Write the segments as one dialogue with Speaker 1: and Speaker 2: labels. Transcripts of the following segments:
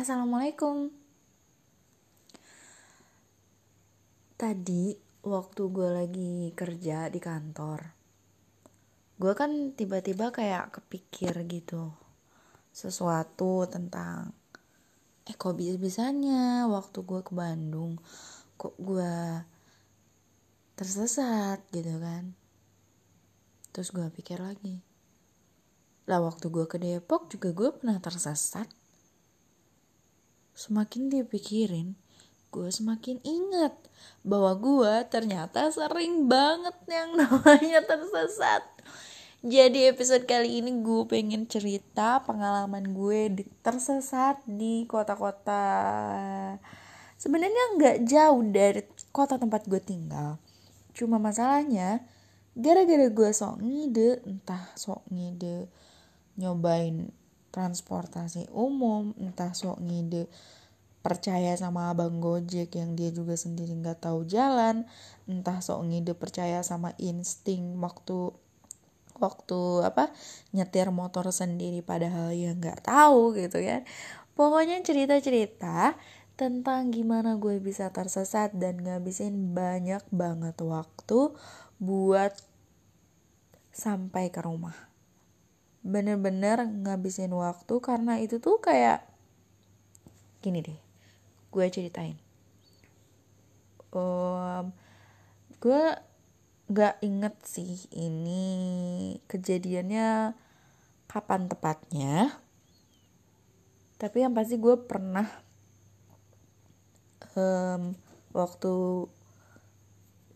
Speaker 1: Assalamualaikum. Tadi waktu gue lagi kerja di kantor, gue kan tiba-tiba kayak kepikir gitu sesuatu tentang eh kok bisa-bisanya waktu gue ke Bandung kok gue tersesat gitu kan terus gue pikir lagi lah waktu gue ke Depok juga gue pernah tersesat semakin dipikirin gue semakin ingat bahwa gue ternyata sering banget yang namanya tersesat. Jadi episode kali ini gue pengen cerita pengalaman gue di, tersesat di kota-kota. Sebenarnya nggak jauh dari kota tempat gue tinggal. Cuma masalahnya gara-gara gue sok ngide entah sok ngide nyobain transportasi umum entah sok ngide percaya sama abang gojek yang dia juga sendiri nggak tahu jalan entah sok ngide percaya sama insting waktu waktu apa nyetir motor sendiri padahal ya nggak tahu gitu ya pokoknya cerita-cerita tentang gimana gue bisa tersesat dan ngabisin banyak banget waktu buat sampai ke rumah bener-bener ngabisin waktu karena itu tuh kayak gini deh gue ceritain. Um, gue gak inget sih ini kejadiannya kapan tepatnya tapi yang pasti gue pernah um, waktu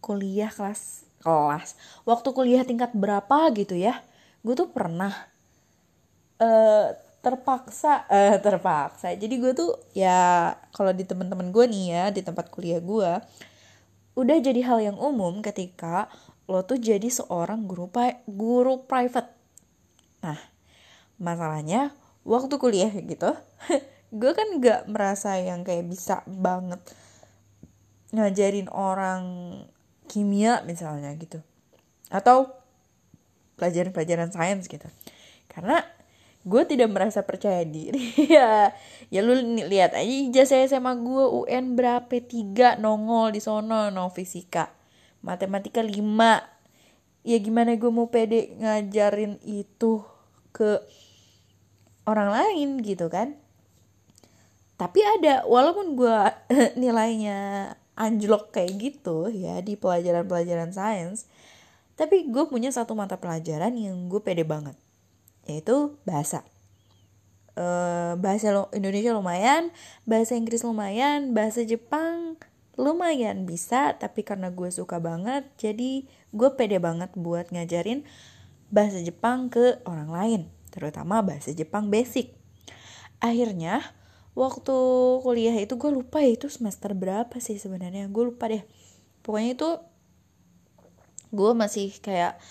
Speaker 1: kuliah kelas kelas waktu kuliah tingkat berapa gitu ya gue tuh pernah uh, terpaksa uh, terpaksa. Jadi gue tuh ya kalau di teman-teman gue nih ya di tempat kuliah gue udah jadi hal yang umum ketika lo tuh jadi seorang guru guru private. Nah masalahnya waktu kuliah gitu gue kan gak merasa yang kayak bisa banget ngajarin orang kimia misalnya gitu. Atau pelajaran-pelajaran sains gitu. Karena gue tidak merasa percaya diri. Ya ya lu lihat aja ijazah SMA gue UN berapa? Tiga nongol di sono. No fisika. Matematika lima. Ya gimana gue mau pede ngajarin itu ke orang lain gitu kan? Tapi ada walaupun gue nilainya anjlok kayak gitu ya di pelajaran-pelajaran sains tapi gue punya satu mata pelajaran yang gue pede banget yaitu bahasa. Uh, bahasa Indonesia lumayan bahasa Inggris lumayan bahasa Jepang lumayan bisa tapi karena gue suka banget jadi gue pede banget buat ngajarin bahasa Jepang ke orang lain terutama bahasa Jepang basic. Akhirnya waktu kuliah itu gue lupa ya itu semester berapa sih sebenarnya gue lupa deh. Pokoknya itu gue masih kayak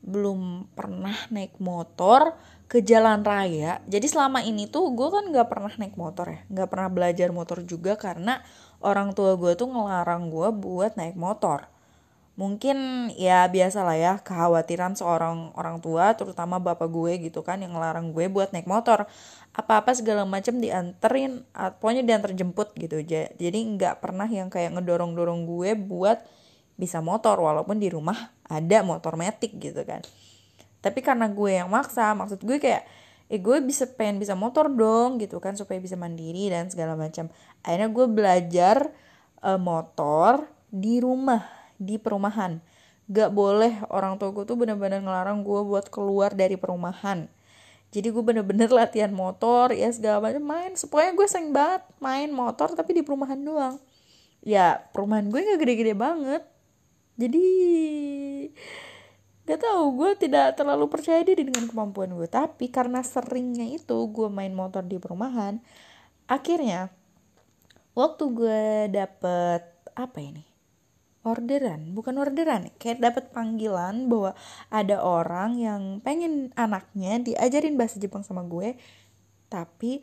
Speaker 1: belum pernah naik motor ke jalan raya. Jadi selama ini tuh gue kan nggak pernah naik motor ya. Nggak pernah belajar motor juga karena orang tua gue tuh ngelarang gue buat naik motor. Mungkin ya biasa lah ya kekhawatiran seorang orang tua terutama bapak gue gitu kan yang ngelarang gue buat naik motor. Apa-apa segala macam dianterin pokoknya diantar jemput gitu. Jadi nggak pernah yang kayak ngedorong-dorong gue buat bisa motor walaupun di rumah ada motor metik gitu kan. Tapi karena gue yang maksa maksud gue kayak eh gue bisa pengen bisa motor dong gitu kan supaya bisa mandiri dan segala macam. Akhirnya gue belajar uh, motor di rumah di perumahan. Gak boleh orang tua gue tuh bener-bener ngelarang gue buat keluar dari perumahan. Jadi gue bener-bener latihan motor ya segala macam main. Pokoknya gue sering banget main motor tapi di perumahan doang. Ya perumahan gue gak gede-gede banget jadi gak tau gue tidak terlalu percaya diri dengan kemampuan gue tapi karena seringnya itu gue main motor di perumahan akhirnya waktu gue dapet apa ini? Orderan bukan orderan kayak dapet panggilan bahwa ada orang yang pengen anaknya diajarin bahasa Jepang sama gue. Tapi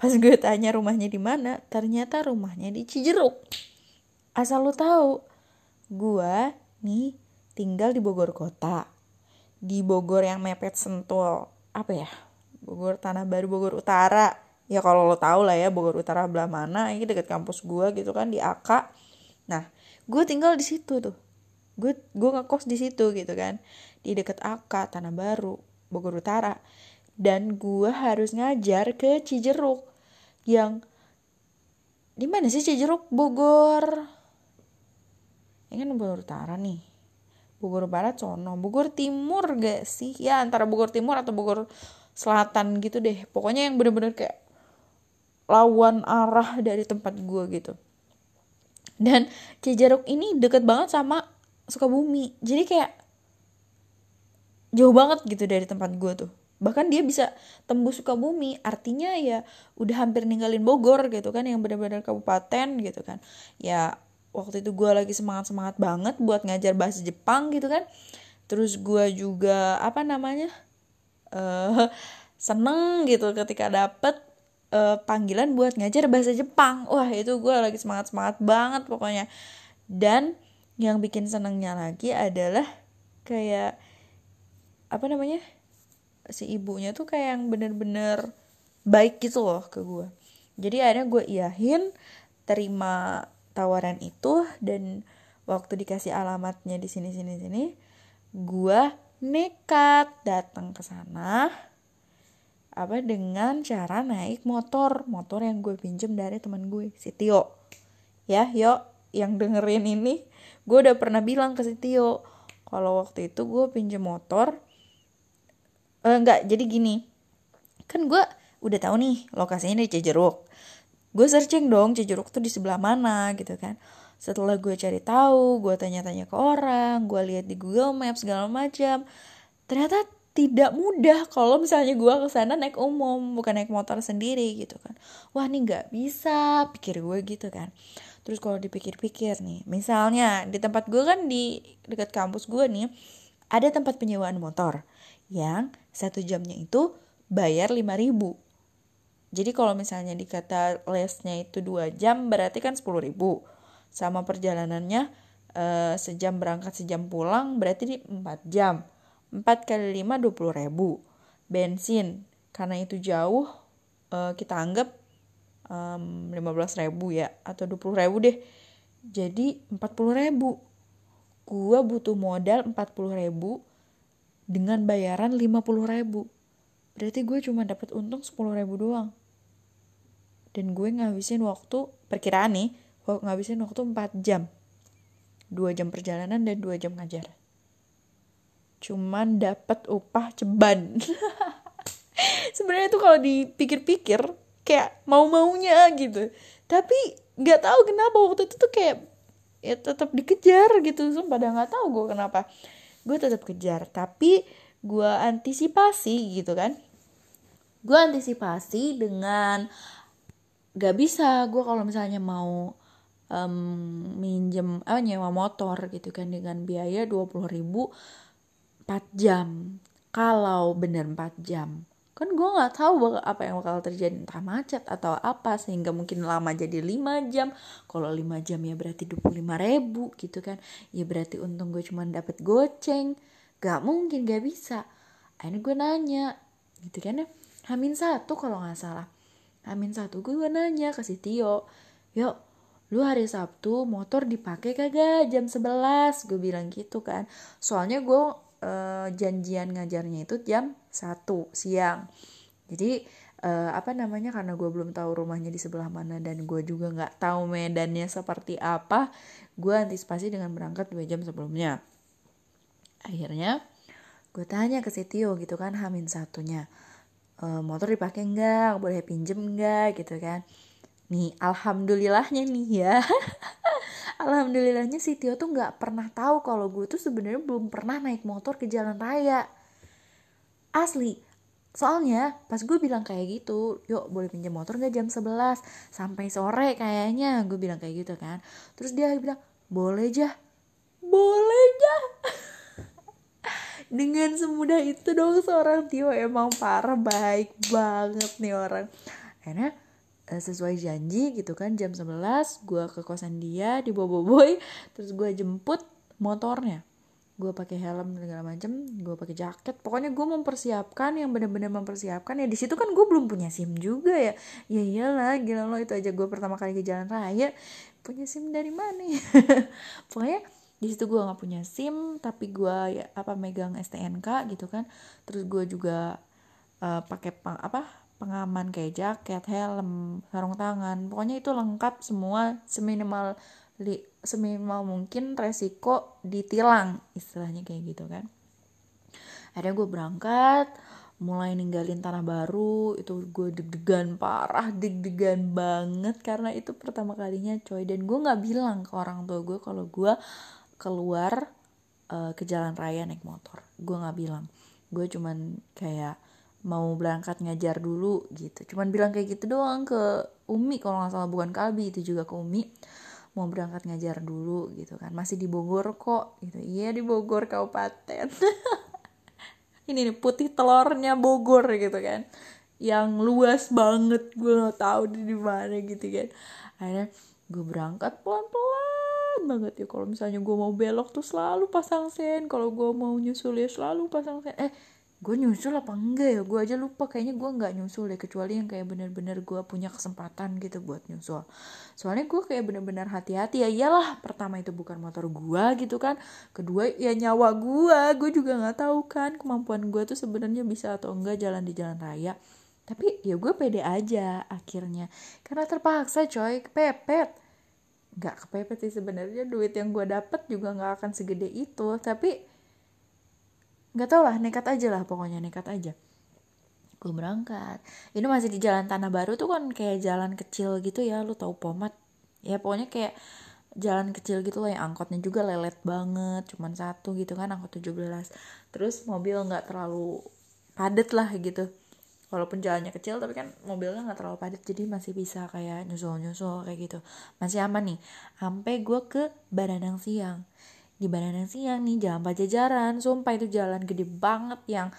Speaker 1: pas gue tanya rumahnya di mana ternyata rumahnya di Cijeruk. Asal lu tahu gue nih tinggal di Bogor kota. Di Bogor yang mepet Sentul. Apa ya? Bogor Tanah Baru Bogor Utara. Ya kalau lo tau lah ya Bogor Utara belah mana ini deket kampus gue gitu kan di AK nah gue tinggal di situ tuh. Gue gue ngekos di situ gitu kan. Di deket AK Tanah Baru Bogor Utara. Dan gue harus ngajar ke Cijeruk. Yang di mana sih Cijeruk? Bogor ini kan Bogor Utara nih. Bogor Barat sono. Bogor Timur gak sih? Ya antara Bogor Timur atau Bogor Selatan gitu deh. Pokoknya yang bener-bener kayak lawan arah dari tempat gue gitu. Dan Cijeruk ini deket banget sama Sukabumi. Jadi kayak jauh banget gitu dari tempat gue tuh. Bahkan dia bisa tembus Sukabumi artinya ya udah hampir ninggalin Bogor gitu kan yang benar-benar kabupaten gitu kan. Ya waktu itu gue lagi semangat semangat banget buat ngajar bahasa Jepang gitu kan. Terus gue juga apa namanya uh, seneng gitu ketika dapet uh, panggilan buat ngajar bahasa Jepang. Wah itu gue lagi semangat semangat banget pokoknya. Dan yang bikin senengnya lagi adalah kayak apa namanya si ibunya tuh kayak yang bener-bener baik gitu loh ke gue jadi akhirnya gue iyahin terima tawaran itu dan waktu dikasih alamatnya di sini sini sini gue nekat datang ke sana apa dengan cara naik motor. Motor yang gue pinjem dari teman gue si Tio. Ya yo yang dengerin ini gue udah pernah bilang ke si Tio kalau waktu itu gue pinjem motor eh, enggak jadi gini kan gue udah tahu nih lokasinya di Cijeruk gue searching dong Cijeruk tuh di sebelah mana gitu kan. Setelah gue cari tahu gue tanya-tanya ke orang gue lihat di Google Maps segala macam. Ternyata tidak mudah kalau misalnya gue ke sana naik umum bukan naik motor sendiri gitu kan. Wah nih nggak bisa pikir gue gitu kan. Terus kalau dipikir-pikir nih misalnya di tempat gue kan di dekat kampus gue nih ada tempat penyewaan motor yang satu jamnya itu bayar 5000 jadi kalau misalnya dikata lesnya itu dua jam berarti kan 10.000 sama perjalanannya eh, sejam berangkat sejam pulang berarti di 4 jam. 4 kali 5 20 ribu. Bensin karena itu jauh uh, kita anggap um, 15 ribu ya atau 20 ribu deh. Jadi 40 ribu. Gua butuh modal 40 ribu dengan bayaran 50 ribu berarti gue cuma dapat untung 10 ribu doang. Dan gue ngabisin waktu perkiraan nih ngabisin waktu 4 jam. 2 jam perjalanan dan 2 jam ngajar. Cuman dapat upah ceban. Sebenarnya tuh kalau dipikir-pikir kayak mau maunya gitu. Tapi nggak tahu kenapa waktu itu tuh kayak ya tetap dikejar gitu. Sumpah pada nggak tahu gue kenapa. Gue tetap kejar tapi gue antisipasi gitu kan gue antisipasi dengan gak bisa. Gue kalau misalnya mau um, minjem apa nyewa motor gitu kan dengan biaya dua puluh ribu 4 jam. Kalau bener 4 jam. Kan gue nggak tahu apa yang bakal terjadi. Entah macet atau apa sehingga mungkin lama jadi 5 jam. Kalau 5 jam ya berarti 25 ribu gitu kan. Ya berarti untung gue cuma dapet goceng. Gak mungkin gak bisa. Akhirnya gue nanya gitu kan ya Hamin satu kalau nggak salah. Hamin satu gue nanya ke si Tio yuk lu hari Sabtu motor dipakai kagak? Jam 11 gue bilang gitu kan. Soalnya gue uh, janjian ngajarnya itu jam 1 siang. Jadi uh, apa namanya karena gue belum tahu rumahnya di sebelah mana dan gue juga nggak tahu medannya seperti apa gue antisipasi dengan berangkat dua jam sebelumnya. Akhirnya gue tanya ke Sitio gitu kan hamin satunya e, motor dipakai enggak boleh pinjem enggak gitu kan. Nih alhamdulillahnya nih ya. Alhamdulillahnya si Tio tuh nggak pernah tahu kalau gue tuh sebenarnya belum pernah naik motor ke jalan raya. Asli soalnya pas gue bilang kayak gitu yuk boleh pinjam motor nggak jam 11 sampai sore kayaknya gue bilang kayak gitu kan. Terus dia bilang boleh jah. Boleh jah dengan semudah itu dong seorang Tio emang parah baik banget nih orang. Akhirnya Eh, sesuai janji gitu kan jam 11 gue ke kosan dia di Boboiboy terus gue jemput motornya. Gue pakai helm segala macem gue pakai jaket. Pokoknya gue mempersiapkan yang benar-benar mempersiapkan. Ya di situ kan gue belum punya sim juga ya. Ya iyalah gila lo itu aja gue pertama kali ke jalan raya. Punya sim dari mana ya? Pokoknya di situ gue nggak punya sim tapi gue ya apa megang stnk gitu kan. Terus gue juga uh, pakai apa pengaman kayak jaket helm sarung tangan. Pokoknya itu lengkap semua seminimal li, seminimal mungkin resiko ditilang istilahnya kayak gitu kan. Akhirnya gue berangkat mulai ninggalin tanah baru. Itu gue deg-degan parah deg-degan banget. Karena itu pertama kalinya coy. Dan gue nggak bilang ke orang tua gue kalau gue keluar uh, ke jalan raya naik motor. Gue nggak bilang. Gue cuman kayak mau berangkat ngajar dulu gitu. Cuman bilang kayak gitu doang ke Umi kalau nggak salah bukan Kalbi itu juga ke Umi. Mau berangkat ngajar dulu gitu kan. Masih di Bogor kok gitu. Iya di Bogor kabupaten. Ini nih putih telurnya Bogor gitu kan. Yang luas banget gue nggak tahu di mana gitu kan. Akhirnya gue berangkat pelan pelan banget ya kalau misalnya gue mau belok tuh selalu pasang sen. Kalau gue mau nyusul ya selalu pasang sen. Eh gue nyusul apa enggak ya? Gue aja lupa. Kayaknya gue nggak nyusul deh kecuali yang kayak bener-bener gue punya kesempatan gitu buat nyusul. Soalnya gue kayak bener-bener hati-hati ya. Iyalah pertama itu bukan motor gue gitu kan. Kedua ya nyawa gue gue juga nggak tahu kan kemampuan gue tuh sebenarnya bisa atau enggak jalan di jalan raya. Tapi ya gue pede aja akhirnya. Karena terpaksa coy kepepet nggak kepepet sih sebenarnya. Duit yang gue dapet juga nggak akan segede itu. Tapi nggak tau lah nekat aja lah pokoknya nekat aja. Gue berangkat. Ini masih di jalan tanah baru tuh kan kayak jalan kecil gitu ya lu tau pomat? Ya pokoknya kayak jalan kecil gitu loh yang angkotnya juga lelet banget cuman satu gitu kan angkot 17 terus mobil nggak terlalu padet lah gitu walaupun jalannya kecil tapi kan mobilnya nggak terlalu padat jadi masih bisa kayak nyusul nyusul kayak gitu. Masih aman nih. Sampai gue ke Baranang Siang. Di Bandara Siang nih jalan Pajajaran. Sumpah itu jalan gede banget yang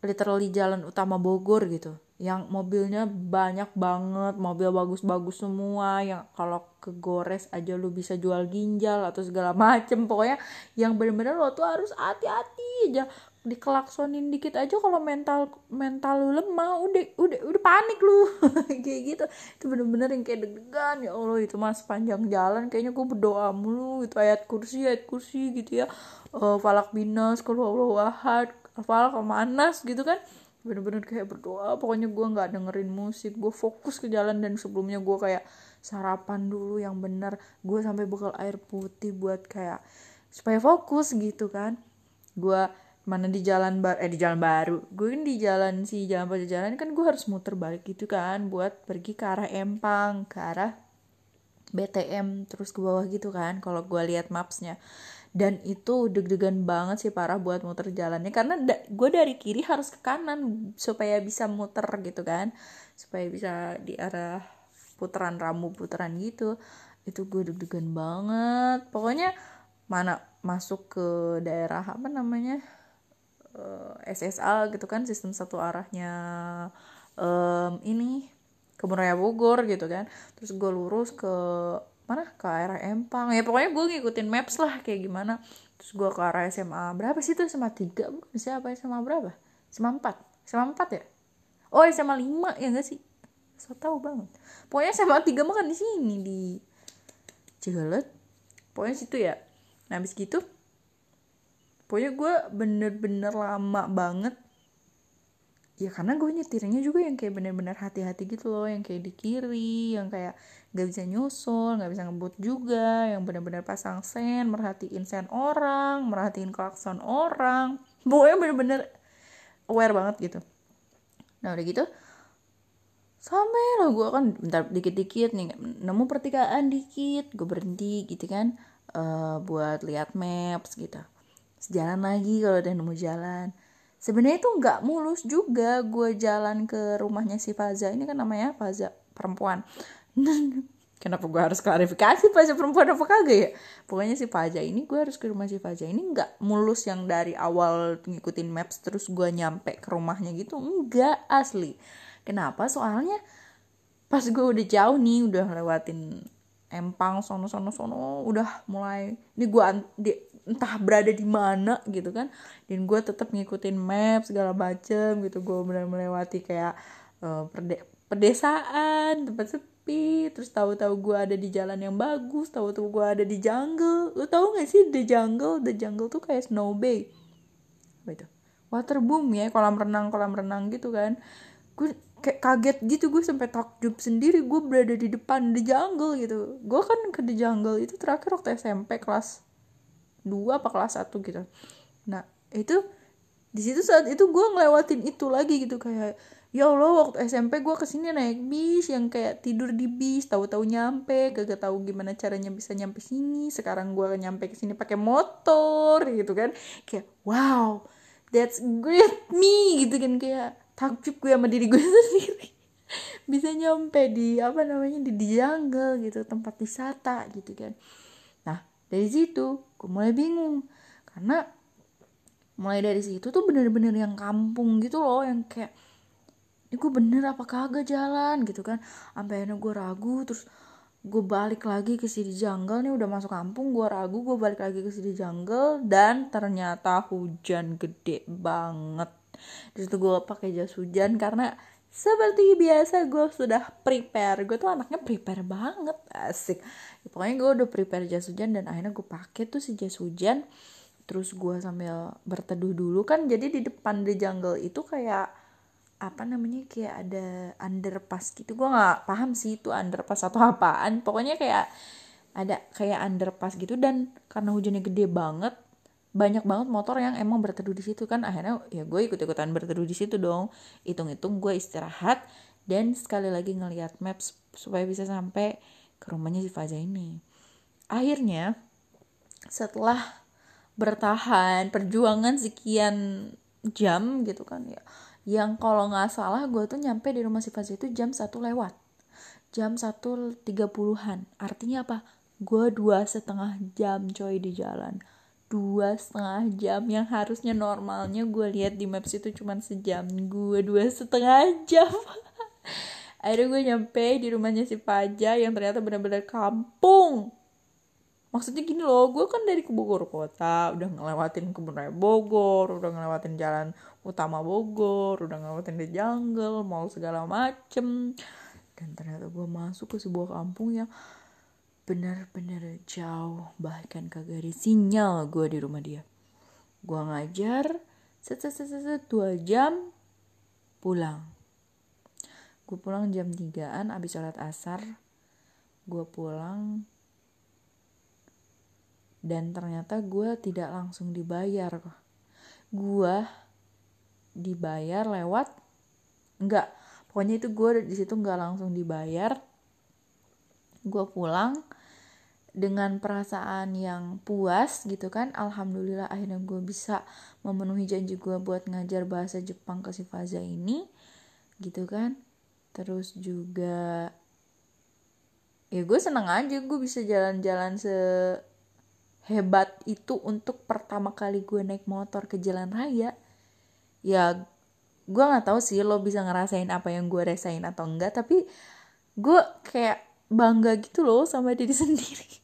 Speaker 1: literally jalan utama Bogor gitu. Yang mobilnya banyak banget mobil bagus-bagus semua yang kalau ke gores aja lu bisa jual ginjal atau segala macem. Pokoknya yang bener-bener lo tuh harus hati-hati aja dikelaksonin dikit aja kalau mental mental lu lemah udah udah udah panik lu. Kayak gitu. Itu bener-bener yang kayak deg-degan. Ya allah itu mas panjang jalan kayaknya gue berdoa mulu. Itu ayat kursi ayat kursi gitu ya. Uh, falak binas kalau allah wahad falak manas gitu kan. Bener-bener kayak berdoa. Pokoknya gue nggak dengerin musik. Gue fokus ke jalan dan sebelumnya gue kayak sarapan dulu yang bener. Gue sampai bekal air putih buat kayak supaya fokus gitu kan. Gue mana di jalan bar eh di jalan baru. Gue kan di jalan si jalan jalan kan gue harus muter balik gitu kan buat pergi ke arah Empang ke arah BTM terus ke bawah gitu kan kalau gue lihat mapsnya. Dan itu deg-degan banget sih parah buat muter jalannya karena da gue dari kiri harus ke kanan supaya bisa muter gitu kan supaya bisa di arah putaran rambu putaran gitu. Itu gue deg-degan banget. Pokoknya mana masuk ke daerah apa namanya uh, eh, SSA gitu kan sistem satu arahnya um, ini kebun raya Bogor gitu kan. Terus gue lurus ke mana? Ke arah Empang. Ya pokoknya gue ngikutin maps lah kayak gimana. Terus gue ke arah SMA berapa sih tuh SMA 3 bukan siapa? SMA berapa? SMA 4 SMA 4 ya? Oh SMA 5 ya gak sih? So tau banget. Pokoknya SMA 3 mah kan di sini di Cigalet pokoknya situ ya. Nah habis gitu pokoknya gue bener-bener lama banget. Ya karena gue nyetirnya juga yang kayak bener-bener hati-hati gitu loh yang kayak di kiri yang kayak gak bisa nyusul gak bisa ngebut juga yang bener-bener pasang sen merhatiin sen orang merhatiin klakson orang. Pokoknya bener-bener aware banget gitu. Nah udah gitu sampai lah gue kan bentar dikit-dikit nih nemu pertigaan dikit gue berhenti gitu kan uh, buat lihat maps gitu sejalan lagi kalau udah nemu jalan. Sebenarnya itu nggak mulus juga gue jalan ke rumahnya si Faza. Ini kan namanya Faza perempuan. Kenapa gue harus klarifikasi Faza perempuan apa kagak ya? Pokoknya si Faza ini gue harus ke rumah si Faza ini nggak mulus yang dari awal ngikutin maps terus gue nyampe ke rumahnya gitu. Enggak asli. Kenapa? Soalnya pas gue udah jauh nih udah lewatin empang sono sono sono udah mulai ini gue entah berada di mana gitu kan. Dan gue tetap ngikutin map segala macem gitu. Gue benar melewati kayak uh, perde pedesaan tempat sepi. Terus tahu-tahu gue ada di jalan yang bagus tahu-tahu gue ada di jungle. Lo tau gak sih the jungle? The jungle tuh kayak snow bay. Apa itu? Waterboom ya kolam renang kolam renang gitu kan. Gue kayak kaget gitu gue sampai takjub sendiri. Gue berada di depan the jungle gitu. Gue kan ke the jungle itu terakhir waktu SMP kelas dua apa kelas satu gitu. Nah itu di situ saat itu gue ngelewatin itu lagi gitu kayak ya allah waktu SMP gue ke sini naik bis yang kayak tidur di bis tahu-tahu nyampe gak tahu gimana caranya bisa nyampe sini sekarang gue nyampe ke sini pakai motor gitu kan. Kayak wow that's great me gitu kan kayak takjub gue sama diri gue sendiri. Bisa nyampe di apa namanya di jungle gitu tempat wisata gitu kan dari situ gue mulai bingung. Karena mulai dari situ tuh bener-bener yang kampung gitu loh yang kayak ini gue bener apa kagak jalan? gitu kan. Sampai akhirnya gue ragu terus gue balik lagi ke sini jungle nih udah masuk kampung gue ragu gue balik lagi ke sini jungle dan ternyata hujan gede banget. Situ gue pakai jas hujan karena seperti biasa gue sudah prepare. Gue tuh anaknya prepare banget asik. Ya, pokoknya gue udah prepare jas hujan dan akhirnya gue pakai tuh si jas hujan. Terus gue sambil berteduh dulu kan jadi di depan di jungle itu kayak apa namanya kayak ada underpass gitu. Gue nggak paham sih itu underpass atau apaan. Pokoknya kayak ada kayak underpass gitu dan karena hujannya gede banget banyak banget motor yang emang berteduh di situ kan. Akhirnya ya gue ikut ikutan berteduh di situ dong. Hitung hitung gue istirahat dan sekali lagi ngeliat maps supaya bisa sampai ke rumahnya si Faza ini. Akhirnya setelah bertahan perjuangan sekian jam gitu kan ya yang kalau nggak salah gue tuh nyampe di rumah si Faza itu jam satu lewat. Jam satu tiga puluhan. Artinya apa? Gue dua setengah jam coy di jalan dua setengah jam yang harusnya normalnya gue lihat di maps itu cuma sejam. Gue dua setengah jam. Akhirnya gue nyampe di rumahnya si Faja yang ternyata benar-benar kampung. Maksudnya gini loh gue kan dari ke Bogor kota udah ngelewatin kebun raya Bogor udah ngelewatin jalan utama Bogor udah ngelewatin di jungle mall segala macem. Dan ternyata gue masuk ke sebuah kampung yang bener-bener jauh bahkan kagak ada sinyal gue di rumah dia. Gue ngajar set set set set dua jam pulang. Gue pulang jam tigaan abis sholat asar gue pulang dan ternyata gue tidak langsung dibayar. Gue dibayar lewat enggak. Pokoknya itu gue di situ nggak langsung dibayar gue pulang dengan perasaan yang puas gitu kan alhamdulillah akhirnya gue bisa memenuhi janji gue buat ngajar bahasa Jepang ke si Faza ini gitu kan. Terus juga ya gue seneng aja gue bisa jalan-jalan sehebat itu untuk pertama kali gue naik motor ke jalan raya. Ya gue nggak tahu sih lo bisa ngerasain apa yang gue rasain atau enggak tapi gue kayak bangga gitu loh sama diri sendiri.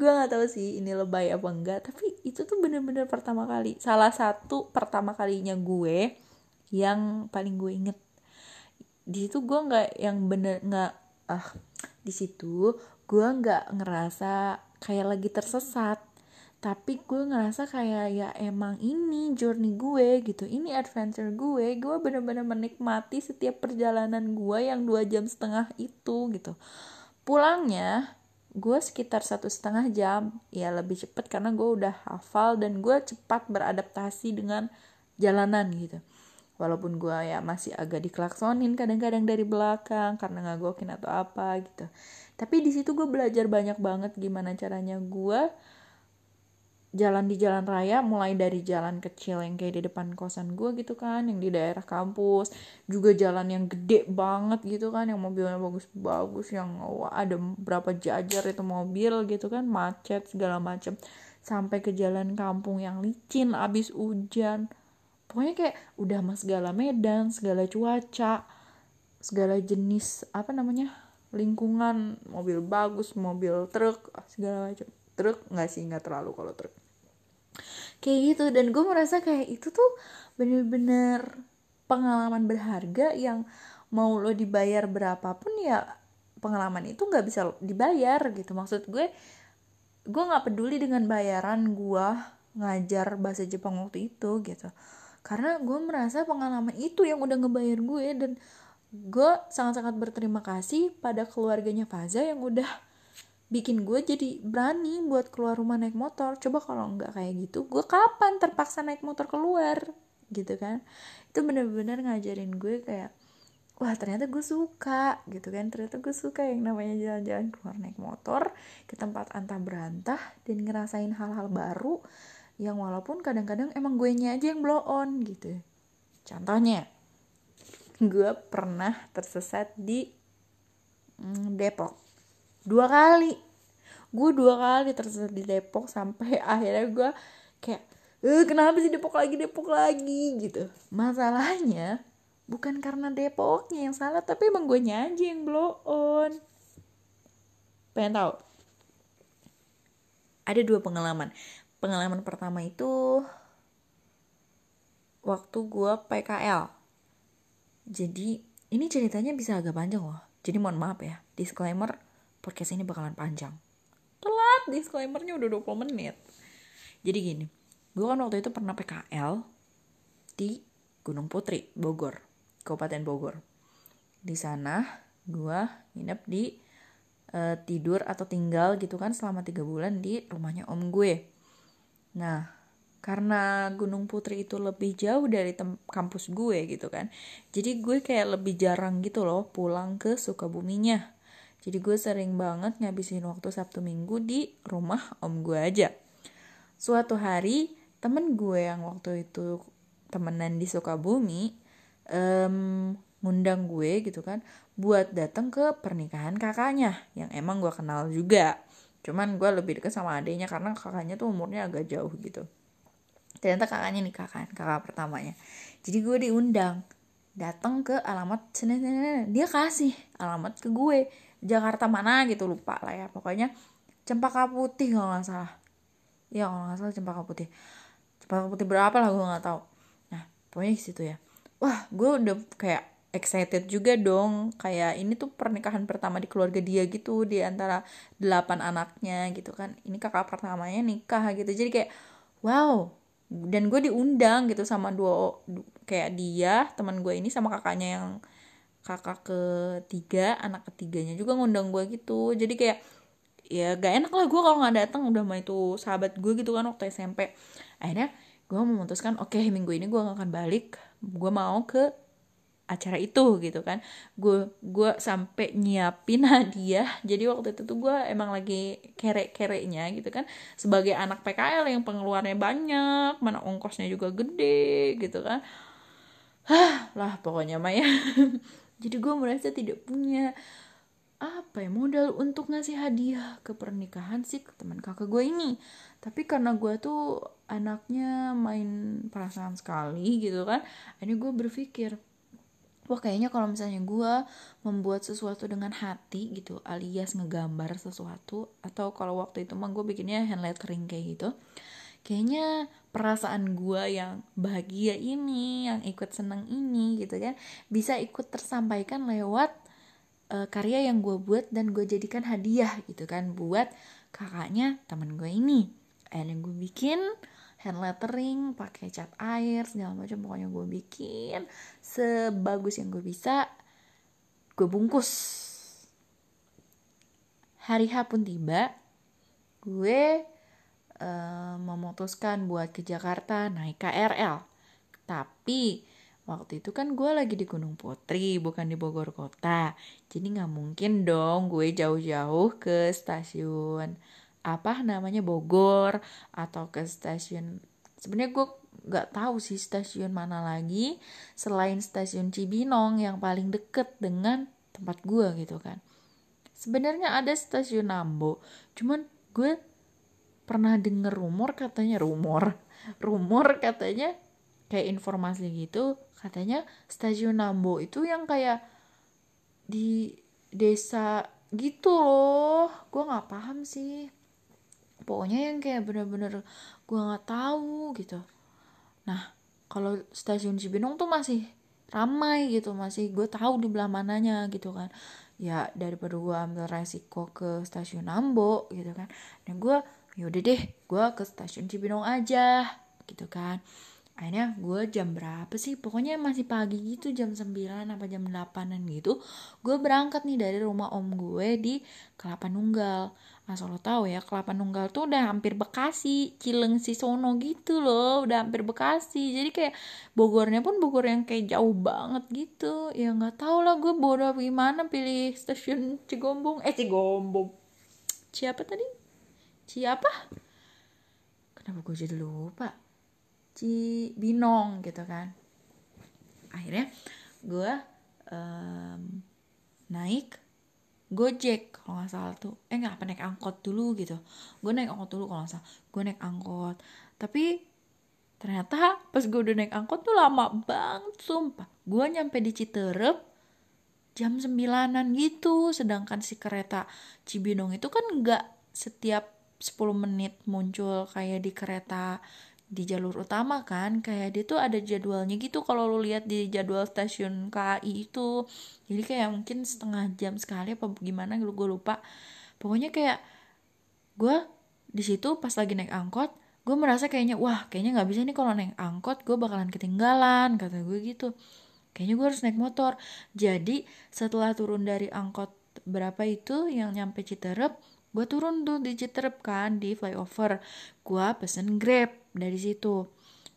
Speaker 1: Gue nggak tahu sih ini lebay apa enggak tapi itu tuh bener-bener pertama kali salah satu pertama kalinya gue yang paling gue inget. Di situ gue nggak yang bener nggak ah di situ gue nggak ngerasa kayak lagi tersesat tapi gue ngerasa kayak ya emang ini journey gue gitu ini adventure gue gue bener-bener menikmati setiap perjalanan gue yang dua jam setengah itu gitu pulangnya gue sekitar satu setengah jam. Ya lebih cepet karena gue udah hafal dan gue cepat beradaptasi dengan jalanan gitu. Walaupun gue ya masih agak diklaksonin kadang-kadang dari belakang karena ngagokin atau apa gitu. Tapi di situ gue belajar banyak banget gimana caranya gue jalan di jalan raya mulai dari jalan kecil yang kayak di depan kosan gue gitu kan yang di daerah kampus juga jalan yang gede banget gitu kan yang mobilnya bagus-bagus yang wah, ada berapa jajar itu mobil gitu kan macet segala macem. Sampai ke jalan kampung yang licin abis hujan. Pokoknya kayak udah mas segala medan segala cuaca segala jenis apa namanya lingkungan. Mobil bagus mobil truk segala macam truk nggak sih nggak terlalu kalau truk kayak gitu. Dan gue merasa kayak itu tuh bener-bener pengalaman berharga yang mau lo dibayar berapapun ya pengalaman itu nggak bisa dibayar gitu. Maksud gue gue nggak peduli dengan bayaran gue ngajar bahasa Jepang waktu itu gitu. Karena gue merasa pengalaman itu yang udah ngebayar gue dan gue sangat-sangat berterima kasih pada keluarganya Faza yang udah bikin gue jadi berani buat keluar rumah naik motor. Coba kalau nggak kayak gitu gue kapan terpaksa naik motor keluar? Gitu kan? Itu bener-bener ngajarin gue kayak wah ternyata gue suka gitu kan? Ternyata gue suka yang namanya jalan-jalan keluar naik motor ke tempat antah berantah dan ngerasain hal-hal baru yang walaupun kadang-kadang emang gue nya aja yang blow on gitu. Contohnya gue pernah tersesat di mm, Depok dua kali. Gue dua kali tersesat di Depok sampai akhirnya gue kayak eh kenapa sih Depok lagi Depok lagi? Gitu. Masalahnya bukan karena Depoknya yang salah tapi emang gue aja yang blow on. Pengen tahu? Ada dua pengalaman. Pengalaman pertama itu waktu gue PKL jadi ini ceritanya bisa agak panjang loh. Jadi mohon maaf ya, disclaimer podcast ini bakalan panjang. Telat disclaimernya udah 20 menit. Jadi gini, gue kan waktu itu pernah PKL di Gunung Putri, Bogor, Kabupaten Bogor. Di sana gue nginep di uh, tidur atau tinggal gitu kan selama tiga bulan di rumahnya om gue. Nah, karena Gunung Putri itu lebih jauh dari kampus gue gitu kan jadi gue kayak lebih jarang gitu loh pulang ke Sukabuminya jadi gue sering banget ngabisin waktu Sabtu Minggu di rumah om gue aja. Suatu hari temen gue yang waktu itu temenan di Sukabumi um, ngundang gue gitu kan buat datang ke pernikahan kakaknya yang emang gue kenal juga. Cuman gue lebih deket sama adiknya karena kakaknya tuh umurnya agak jauh gitu. Ternyata kakaknya nikah kan kakak pertamanya. Jadi gue diundang datang ke alamat dia kasih alamat ke gue Jakarta mana gitu lupa lah ya. Pokoknya Cempaka Putih kalau nggak salah. Ya kalau nggak salah Cempaka Putih. Cempaka Putih berapa lah gue nggak tahu. Nah pokoknya di situ ya. Wah gue udah kayak excited juga dong. Kayak ini tuh pernikahan pertama di keluarga dia gitu di antara delapan anaknya gitu kan. Ini kakak pertamanya nikah gitu. Jadi kayak wow. Dan gue diundang gitu sama dua kayak dia teman gue ini sama kakaknya yang kakak ketiga anak ketiganya juga ngundang gue gitu. Jadi kayak ya gak enak lah gue kalau nggak datang udah mah itu sahabat gue gitu kan waktu SMP akhirnya gue memutuskan oke okay, minggu ini gue gak akan balik. Gue mau ke acara itu gitu kan. Gue gue sampai nyiapin hadiah. Jadi waktu itu tuh gue emang lagi kere kereknya gitu kan. Sebagai anak PKL yang pengeluarannya banyak mana ongkosnya juga gede gitu kan. Hah, lah pokoknya mah ya jadi gue merasa tidak punya apa ya modal untuk ngasih hadiah ke pernikahan sih ke teman kakak gue ini. Tapi karena gue tuh anaknya main perasaan sekali gitu kan ini gue berpikir wah kayaknya kalau misalnya gue membuat sesuatu dengan hati gitu alias ngegambar sesuatu atau kalau waktu itu mah gue bikinnya hand lettering kayak gitu kayaknya perasaan gue yang bahagia ini yang ikut seneng ini gitu kan bisa ikut tersampaikan lewat uh, karya yang gue buat dan gue jadikan hadiah gitu kan buat kakaknya teman gue ini. Yang gue bikin hand lettering pakai cat air segala macam pokoknya gue bikin. Sebagus yang gue bisa gue bungkus. Hari H pun tiba gue uh, memutuskan buat ke Jakarta naik KRL tapi waktu itu kan gue lagi di Gunung Putri bukan di Bogor kota. Jadi nggak mungkin dong gue jauh-jauh ke stasiun apa namanya Bogor atau ke stasiun sebenarnya gue nggak tahu sih stasiun mana lagi selain stasiun Cibinong yang paling deket dengan tempat gue gitu kan. Sebenarnya ada stasiun Nambo cuman gue pernah denger rumor katanya rumor rumor katanya kayak informasi gitu katanya stasiun Nambo itu yang kayak di desa gitu loh. Gue nggak paham sih. Pokoknya yang kayak bener-bener gue nggak tahu gitu. Nah kalau stasiun Cibinong tuh masih ramai gitu masih gue tahu di belah mananya gitu kan. Ya daripada gue ambil resiko ke stasiun Ambo gitu kan. Dan gue yaudah deh gue ke stasiun Cibinong aja gitu kan. Akhirnya gue jam berapa sih? Pokoknya masih pagi gitu jam 9 apa jam 8an gitu gue berangkat nih dari rumah om gue di Kelapa Nunggal. Asal lo tahu ya Kelapa Nunggal tuh udah hampir Bekasi Cileng Sono gitu loh udah hampir Bekasi. Jadi kayak Bogornya pun Bogor yang kayak jauh banget gitu. Ya nggak tahu lah gue bodoh gimana pilih stasiun Cigombong. Eh Cigombong. Siapa tadi siapa kenapa gue jadi lupa? Cibinong gitu kan. Akhirnya gue um, naik Gojek kalau nggak salah tuh. Eh nggak apa naik angkot dulu gitu. Gue naik angkot dulu kalau nggak salah. Gue naik angkot. Tapi ternyata pas gue udah naik angkot tuh lama banget sumpah. Gue nyampe di Citerep jam sembilanan gitu. Sedangkan si kereta Cibinong itu kan nggak setiap 10 menit muncul kayak di kereta di jalur utama kan kayak dia tuh ada jadwalnya gitu kalau lu lihat di jadwal stasiun KAI itu. Jadi kayak mungkin setengah jam sekali apa gimana gue lupa. Pokoknya kayak gue di situ pas lagi naik angkot gue merasa kayaknya wah kayaknya nggak bisa nih kalau naik angkot gue bakalan ketinggalan kata gue gitu. Kayaknya gue harus naik motor. Jadi setelah turun dari angkot berapa itu yang nyampe Citerep gue turun tuh di Citerep kan di flyover. Gue pesen grab dari situ.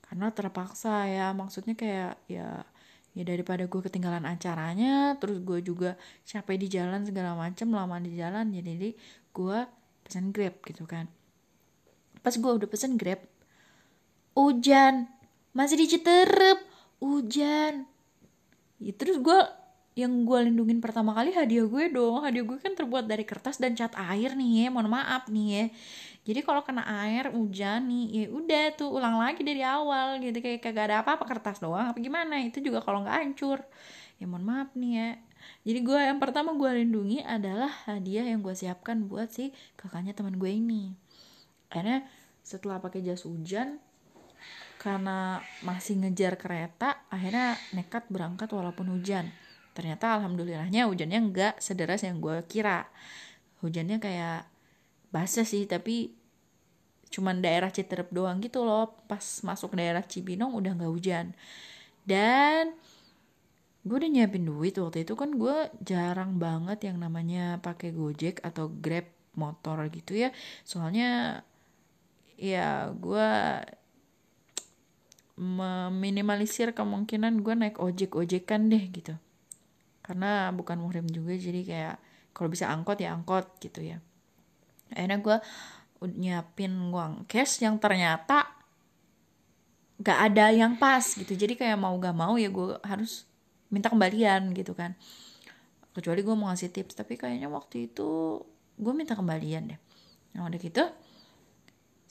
Speaker 1: Karena terpaksa ya maksudnya kayak ya ya daripada gue ketinggalan acaranya terus gue juga capek di jalan segala macem lama di jalan jadi ya gue pesen grab gitu kan. Pas gue udah pesen grab hujan. Masih di Citerep hujan. Ya, terus gue yang gue lindungin pertama kali hadiah gue dong. Hadiah gue kan terbuat dari kertas dan cat air nih ya. Mohon maaf nih ya. Jadi kalau kena air hujan nih ya udah tuh ulang lagi dari awal gitu. Kayak kagak ada apa-apa kertas doang. Apa gimana? Itu juga kalau nggak hancur. Ya mohon maaf nih ya. Jadi gue yang pertama gue lindungi adalah hadiah yang gue siapkan buat si kakaknya teman gue ini. Karena setelah pakai jas hujan karena masih ngejar kereta akhirnya nekat berangkat walaupun hujan ternyata alhamdulillahnya hujannya enggak sederas yang gue kira. Hujannya kayak basah sih tapi cuman daerah Citerep doang gitu loh. Pas masuk daerah Cibinong udah nggak hujan. Dan gue udah nyiapin duit waktu itu kan gue jarang banget yang namanya pakai gojek atau grab motor gitu ya. Soalnya ya gue meminimalisir kemungkinan gue naik ojek ojekan deh gitu karena bukan muhrim juga jadi kayak kalau bisa angkot ya angkot gitu ya. Akhirnya gue nyiapin uang cash yang ternyata gak ada yang pas gitu. Jadi kayak mau gak mau ya gue harus minta kembalian gitu kan. Kecuali gue mau ngasih tips tapi kayaknya waktu itu gue minta kembalian deh. Nah udah gitu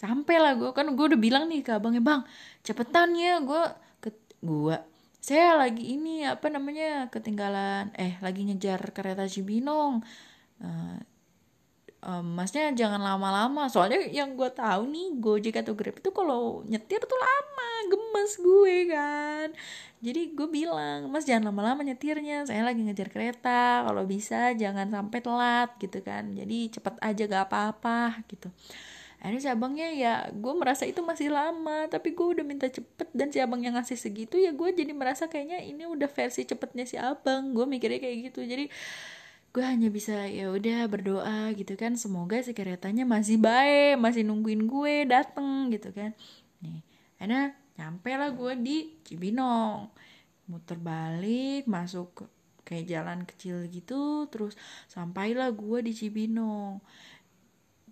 Speaker 1: sampai lah gue kan gue udah bilang nih ke abangnya bang cepetan ya gue ke gue saya lagi ini apa namanya ketinggalan eh lagi ngejar kereta Cibinong. Uh, um, masnya jangan lama-lama soalnya yang gue tahu nih Gojek atau Grab itu kalau nyetir tuh lama gemes gue kan. Jadi gue bilang mas jangan lama-lama nyetirnya saya lagi ngejar kereta kalau bisa jangan sampai telat gitu kan. Jadi cepet aja gak apa-apa gitu akhirnya si abangnya ya gue merasa itu masih lama tapi gue udah minta cepet dan si abang yang ngasih segitu ya gue jadi merasa kayaknya ini udah versi cepetnya si abang. Gue mikirnya kayak gitu. Jadi gue hanya bisa ya udah berdoa gitu kan. Semoga si keretanya masih baik masih nungguin gue dateng gitu kan. Nih karena nyampe lah gue di Cibinong. Muter balik masuk kayak jalan kecil gitu terus sampailah gue di Cibinong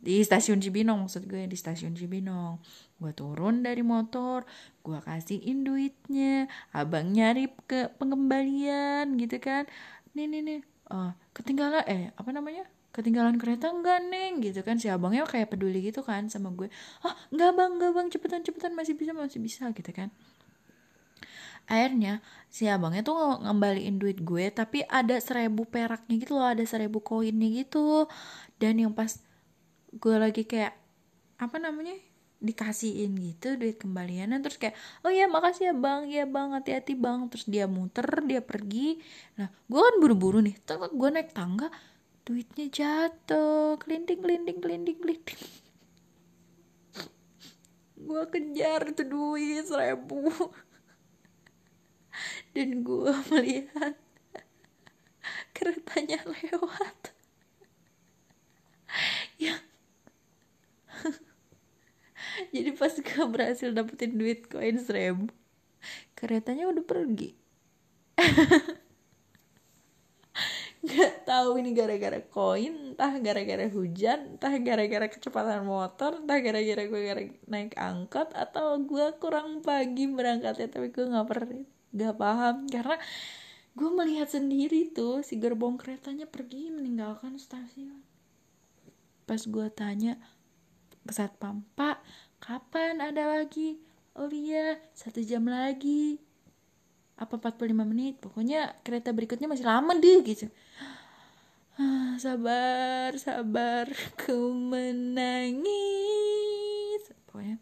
Speaker 1: di stasiun Cibinong maksud gue di stasiun Cibinong. Gue turun dari motor gue kasihin duitnya abang nyari ke pengembalian gitu kan. Nih nih nih. Uh, ketinggalan eh apa namanya? Ketinggalan kereta enggak neng? Gitu kan. Si abangnya kayak peduli gitu kan sama gue. Ah enggak bang enggak bang. Cepetan cepetan masih bisa masih bisa gitu kan. Akhirnya si abangnya tuh ngembaliin duit gue tapi ada seribu peraknya gitu loh ada seribu koinnya gitu. Dan yang pas gue lagi kayak apa namanya dikasihin gitu duit kembaliannya terus kayak oh ya makasih ya bang. Ya bang hati-hati bang. Terus dia muter dia pergi. Nah gue kan buru-buru nih terus gue naik tangga duitnya jatuh kelinting kelinting kelinting kelinting gue kejar tuh duit seribu. Dan gue melihat keretanya lewat. Yang jadi pas gue berhasil dapetin duit koin seribu keretanya udah pergi. Nggak tahu ini gara-gara koin entah gara-gara hujan entah gara-gara kecepatan motor entah gara-gara gue gara naik angkot atau gue kurang pagi berangkatnya tapi gue nggak pernah nggak paham. Karena gue melihat sendiri tuh si gerbong keretanya pergi meninggalkan stasiun. Pas gue tanya ke satpam. Pak kapan ada lagi? Oh iya satu jam lagi. Apa 45 menit? Pokoknya kereta berikutnya masih lama deh gitu. Ah, sabar sabar. Ku menangis. Pokoknya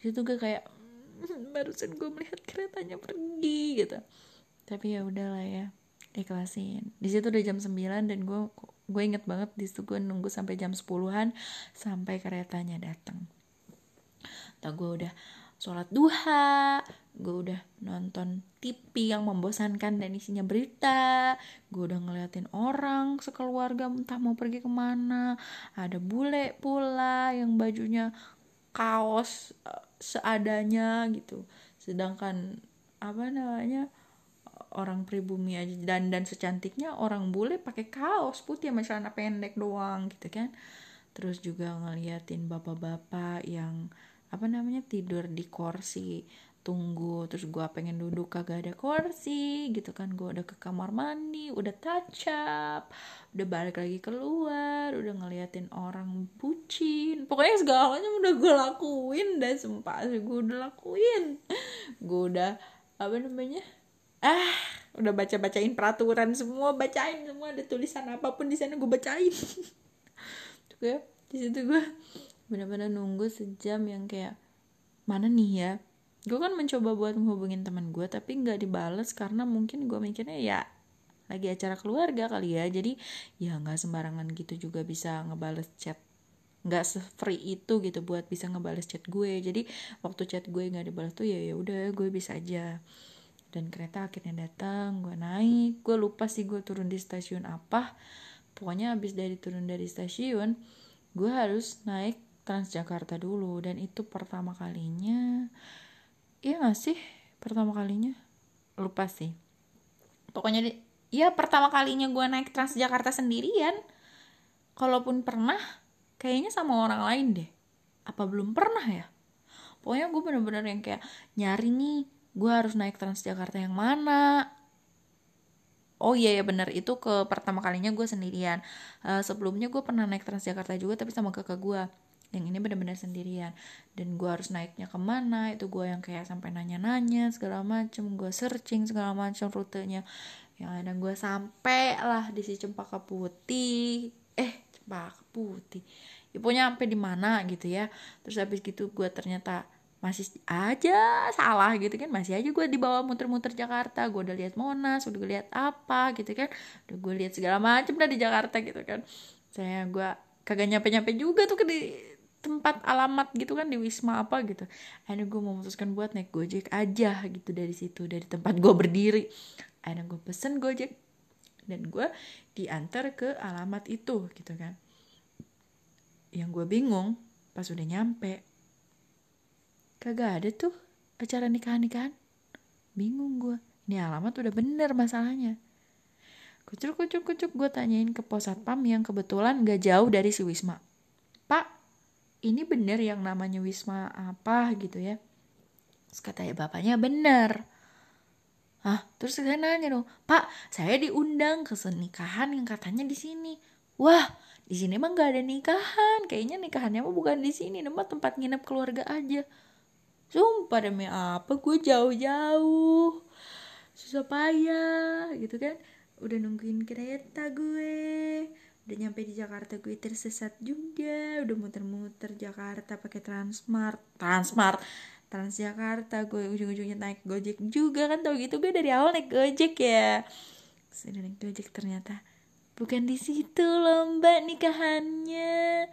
Speaker 1: itu gue kayak hmm, barusan gue melihat keretanya pergi gitu. Tapi ya udahlah ya ikhlasin di situ udah jam 9 dan gue gue inget banget di situ gue nunggu sampai jam 10-an sampai keretanya datang tak gue udah sholat duha gue udah nonton TV yang membosankan dan isinya berita gue udah ngeliatin orang sekeluarga entah mau pergi ke mana ada bule pula yang bajunya kaos uh, seadanya gitu. Sedangkan apa namanya orang pribumi aja. Dan dan secantiknya orang bule pakai kaos putih sama celana pendek doang gitu kan. Terus juga ngeliatin bapak-bapak yang apa namanya tidur di kursi tunggu terus gue pengen duduk kagak ada kursi gitu kan. Gue udah ke kamar mandi udah touch up udah balik lagi keluar udah ngeliatin orang bucin. Pokoknya segalanya udah gue lakuin dan sumpah gue udah lakuin. Gue udah apa namanya ah udah baca bacain peraturan semua bacain semua ada tulisan apa pun di sana gue bacain. Gue di situ gue bener-bener nunggu sejam yang kayak mana nih ya? Gue kan mencoba buat menghubungin teman gue tapi nggak dibales karena mungkin gue mikirnya ya lagi acara keluarga kali ya. Jadi ya nggak sembarangan gitu juga bisa ngebales chat. Nggak free itu gitu buat bisa ngebales chat gue. Jadi waktu chat gue nggak dibalas tuh ya ya udah gue bisa aja dan kereta akhirnya datang gue naik. Gue lupa sih gue turun di stasiun apa. Pokoknya abis dari turun dari stasiun gue harus naik Transjakarta dulu. Dan itu pertama kalinya iya gak sih? Pertama kalinya? Lupa sih. Pokoknya di, ya pertama kalinya gue naik Transjakarta sendirian. Kalaupun pernah kayaknya sama orang lain deh. Apa belum pernah ya? Pokoknya gue bener-bener yang kayak nyari nih gue harus naik Transjakarta yang mana? Oh iya ya bener. Itu ke pertama kalinya gue sendirian. Uh, sebelumnya gue pernah naik Transjakarta juga tapi sama kakak gue yang ini benar-benar sendirian. Dan gue harus naiknya ke mana itu gue yang kayak sampai nanya-nanya segala macem. Gue searching segala macem rutenya. Yang ada gue sampai lah di si cempaka putih. Eh cempaka putih. Ya pokoknya sampai di mana gitu ya. Terus habis gitu gue ternyata masih aja salah gitu kan masih aja gue dibawa muter-muter Jakarta gue udah lihat Monas udah lihat apa gitu kan udah gue lihat segala macem dah di Jakarta gitu kan. Saya gue kagak nyampe-nyampe juga tuh ke di tempat alamat gitu kan di wisma apa gitu. Akhirnya gue memutuskan buat naik gojek aja gitu dari situ dari tempat gue berdiri. Akhirnya gue pesen gojek dan gue diantar ke alamat itu gitu kan. Yang gue bingung pas udah nyampe kagak ada tuh acara nikahan-nikahan. Bingung gue ini alamat udah bener masalahnya. Kucuk kucuk kucuk gue tanyain ke pos satpam yang kebetulan gak jauh dari si wisma. Pak ini bener yang namanya Wisma apa? gitu ya. Terus katanya bapaknya bener. Ah terus saya nanya dong pak saya diundang ke senikahan yang katanya di sini. Wah di sini emang gak ada nikahan. Kayaknya nikahannya mah bukan di sini nama tempat nginep keluarga aja sumpah demi apa? Gue jauh-jauh. Susah payah gitu kan? Udah nungguin kereta gue. Udah nyampe di Jakarta gue tersesat juga. Udah muter-muter Jakarta pakai Transmart. Transmart. Transjakarta gue ujung-ujungnya naik Gojek juga kan? Tau gitu gue dari awal naik Gojek ya. Sudah naik Gojek ternyata bukan di situ lomba nikahannya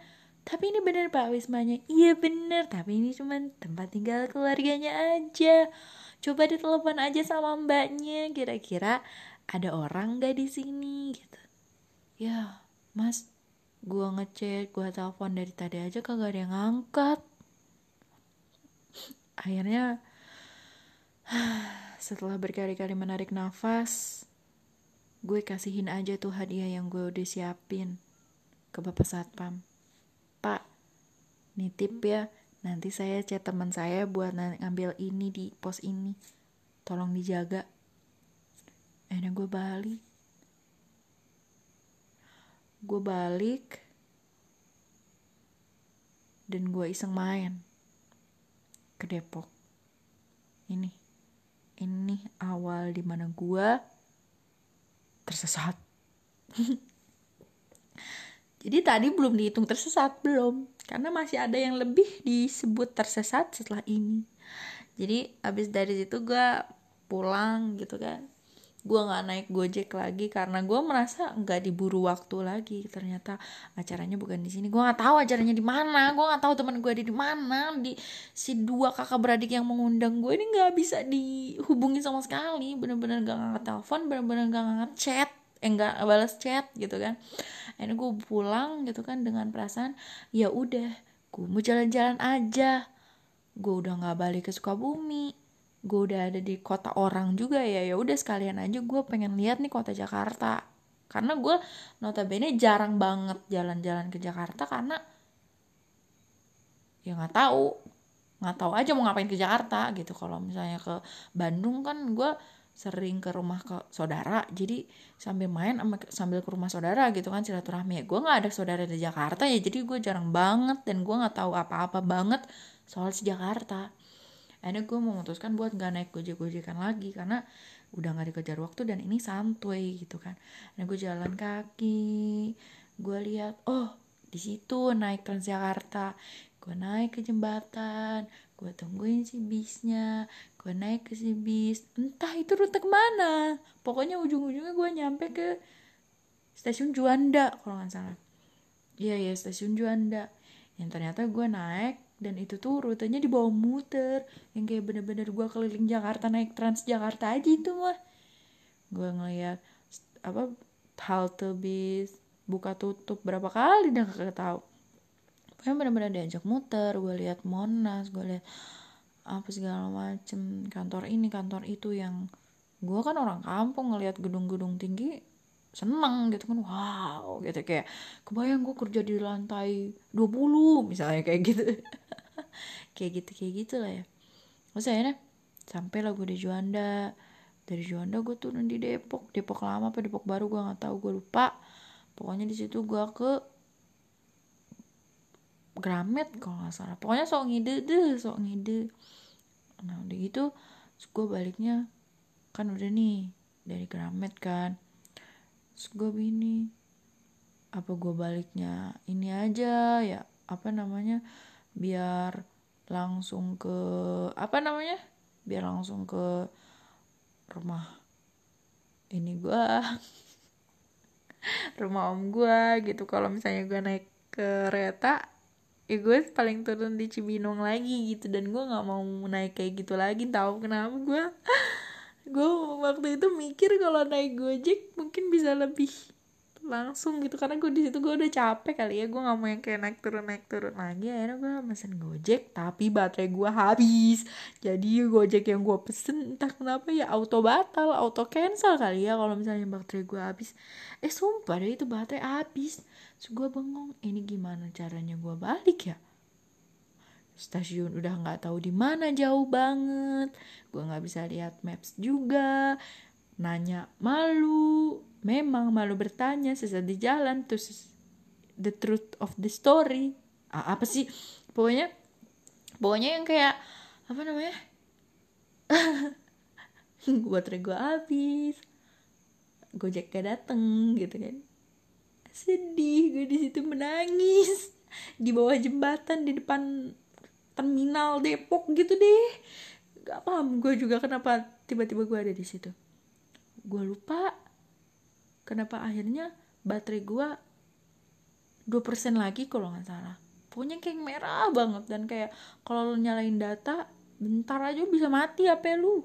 Speaker 1: tapi ini bener pak wismanya. Iya bener. Tapi ini cuma tempat tinggal keluarganya aja. Coba ditelepon aja sama mbaknya. Kira-kira ada orang gak di sini? Gitu. Ya mas gua ngecek gua telepon dari tadi aja kagak ada yang ngangkat. Akhirnya setelah berkali-kali menarik nafas gue kasihin aja tuh hadiah yang gue udah siapin ke bapak satpam pak nitip ya. Nanti saya chat teman saya buat ngambil ini di pos ini. Tolong dijaga. Akhirnya gue balik. Gue balik. Dan gue iseng main ke Depok. Ini. Ini awal di mana gue tersesat jadi tadi belum dihitung tersesat belum. Karena masih ada yang lebih disebut tersesat setelah ini. Jadi abis dari situ gue pulang gitu kan. Gue nggak naik gojek lagi karena gue merasa nggak diburu waktu lagi. Ternyata acaranya bukan di sini. Gue nggak tahu acaranya di mana. Gue nggak tahu teman gue ada di mana. Di si dua kakak beradik yang mengundang gue ini nggak bisa dihubungi sama sekali. Bener-bener gak ngangkat telepon bener-bener gak ngangkat chat. Eh nggak balas chat gitu kan ini gue pulang gitu kan dengan perasaan ya udah gue mau jalan-jalan aja. Gue udah nggak balik ke Sukabumi. Gue udah ada di kota orang juga ya. Ya udah sekalian aja gue pengen lihat nih kota Jakarta. Karena gue notabene jarang banget jalan-jalan ke Jakarta karena ya nggak tahu. Nggak tahu aja mau ngapain ke Jakarta gitu. Kalau misalnya ke Bandung kan gue sering ke rumah ke saudara jadi sambil main sama sambil ke rumah saudara gitu kan silaturahmi. Ya gue nggak ada saudara di Jakarta ya jadi gue jarang banget dan gue nggak tahu apa-apa banget soal si Jakarta. Akhirnya gue memutuskan buat gak naik gojek-gojekan lagi karena udah gak dikejar waktu dan ini santuy gitu kan. Akhirnya gue jalan kaki gue lihat oh di situ naik Transjakarta gue naik ke jembatan gue tungguin si bisnya gue naik ke si bis. Entah itu rute ke mana. Pokoknya ujung-ujungnya gue nyampe ke stasiun Juanda kalau nggak salah. Iya ya stasiun Juanda. Yang ternyata gue naik dan itu tuh rutenya di bawah muter. Yang kayak bener-bener gue keliling Jakarta naik Trans Jakarta aja itu mah. Gue ngeliat apa halte bis buka tutup berapa kali dan gak tahu pokoknya bener-bener diajak muter gue lihat Monas gue lihat apa segala macem kantor ini kantor itu yang gue kan orang kampung ngelihat gedung-gedung tinggi seneng gitu kan wow gitu. Kayak kebayang gue kerja di lantai 20 misalnya kayak gitu. Kayak gitu kayak gitu lah ya. Terus akhirnya sampai lah gue di Juanda. Dari Juanda gue turun di Depok. Depok lama apa Depok baru gue nggak tahu gue lupa. Pokoknya di situ gue ke Gramet kalau nggak salah. Pokoknya sok ngide deh sok ngide. Nah udah gitu gue baliknya kan udah nih dari Gramet kan. Terus gue bini apa gue baliknya ini aja ya apa namanya biar langsung ke apa namanya biar langsung ke rumah ini gue rumah om gue gitu kalau misalnya gue naik kereta ya gue paling turun di Cibinong lagi gitu. Dan gue nggak mau naik kayak gitu lagi tahu kenapa gue. Gue waktu itu mikir kalau naik gojek mungkin bisa lebih langsung gitu karena gue di situ gue udah capek kali ya gue nggak mau yang kayak naik turun naik turun lagi akhirnya gue pesen gojek tapi baterai gue habis. Jadi gojek yang gue pesen entah kenapa ya auto batal auto cancel kali ya kalau misalnya baterai gue habis. Eh sumpah deh itu baterai habis. Terus gue bengong ini gimana caranya gue balik ya? Stasiun udah nggak tahu di mana jauh banget. Gue nggak bisa lihat maps juga. Nanya malu memang malu bertanya sesat di jalan terus the truth of the story. Ah, apa sih? Pokoknya pokoknya yang kayak apa namanya? Baterai gue habis. Gojek gak dateng gitu kan. Sedih gue di situ menangis. Di bawah jembatan di depan terminal Depok gitu deh. Gak paham gue juga kenapa tiba-tiba gue ada di situ. Gue lupa kenapa akhirnya baterai gue 2% lagi kalau nggak salah. Pokoknya kayak merah banget dan kayak kalau lo nyalain data bentar aja bisa mati HP lu.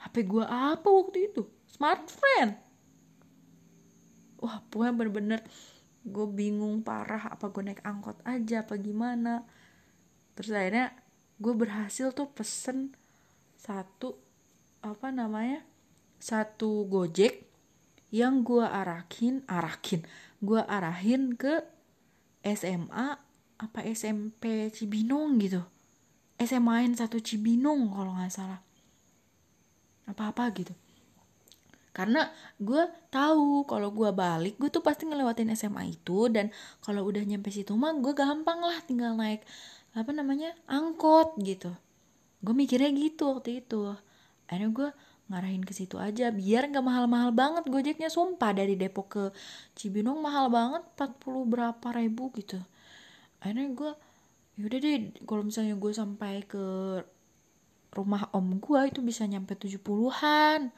Speaker 1: HP gue apa waktu itu? Smartphone wah pokoknya bener-bener gue bingung parah apa gue naik angkot aja apa gimana. Terus akhirnya gue berhasil tuh pesen satu apa namanya satu gojek yang gue arahin arahin. Gue arahin ke SMA apa SMP Cibinong gitu. SMA n satu Cibinong kalau nggak salah. Apa-apa gitu. Karena gue tahu kalau gue balik gue tuh pasti ngelewatin SMA itu dan kalau udah nyampe situ mah gue gampang lah tinggal naik apa namanya angkot gitu. Gue mikirnya gitu waktu itu. Akhirnya gue ngarahin ke situ aja biar nggak mahal-mahal banget gojeknya sumpah. Dari Depok ke Cibinong mahal banget 40 berapa ribu gitu. Akhirnya gue yaudah deh kalau misalnya gue sampai ke rumah om gue itu bisa nyampe 70-an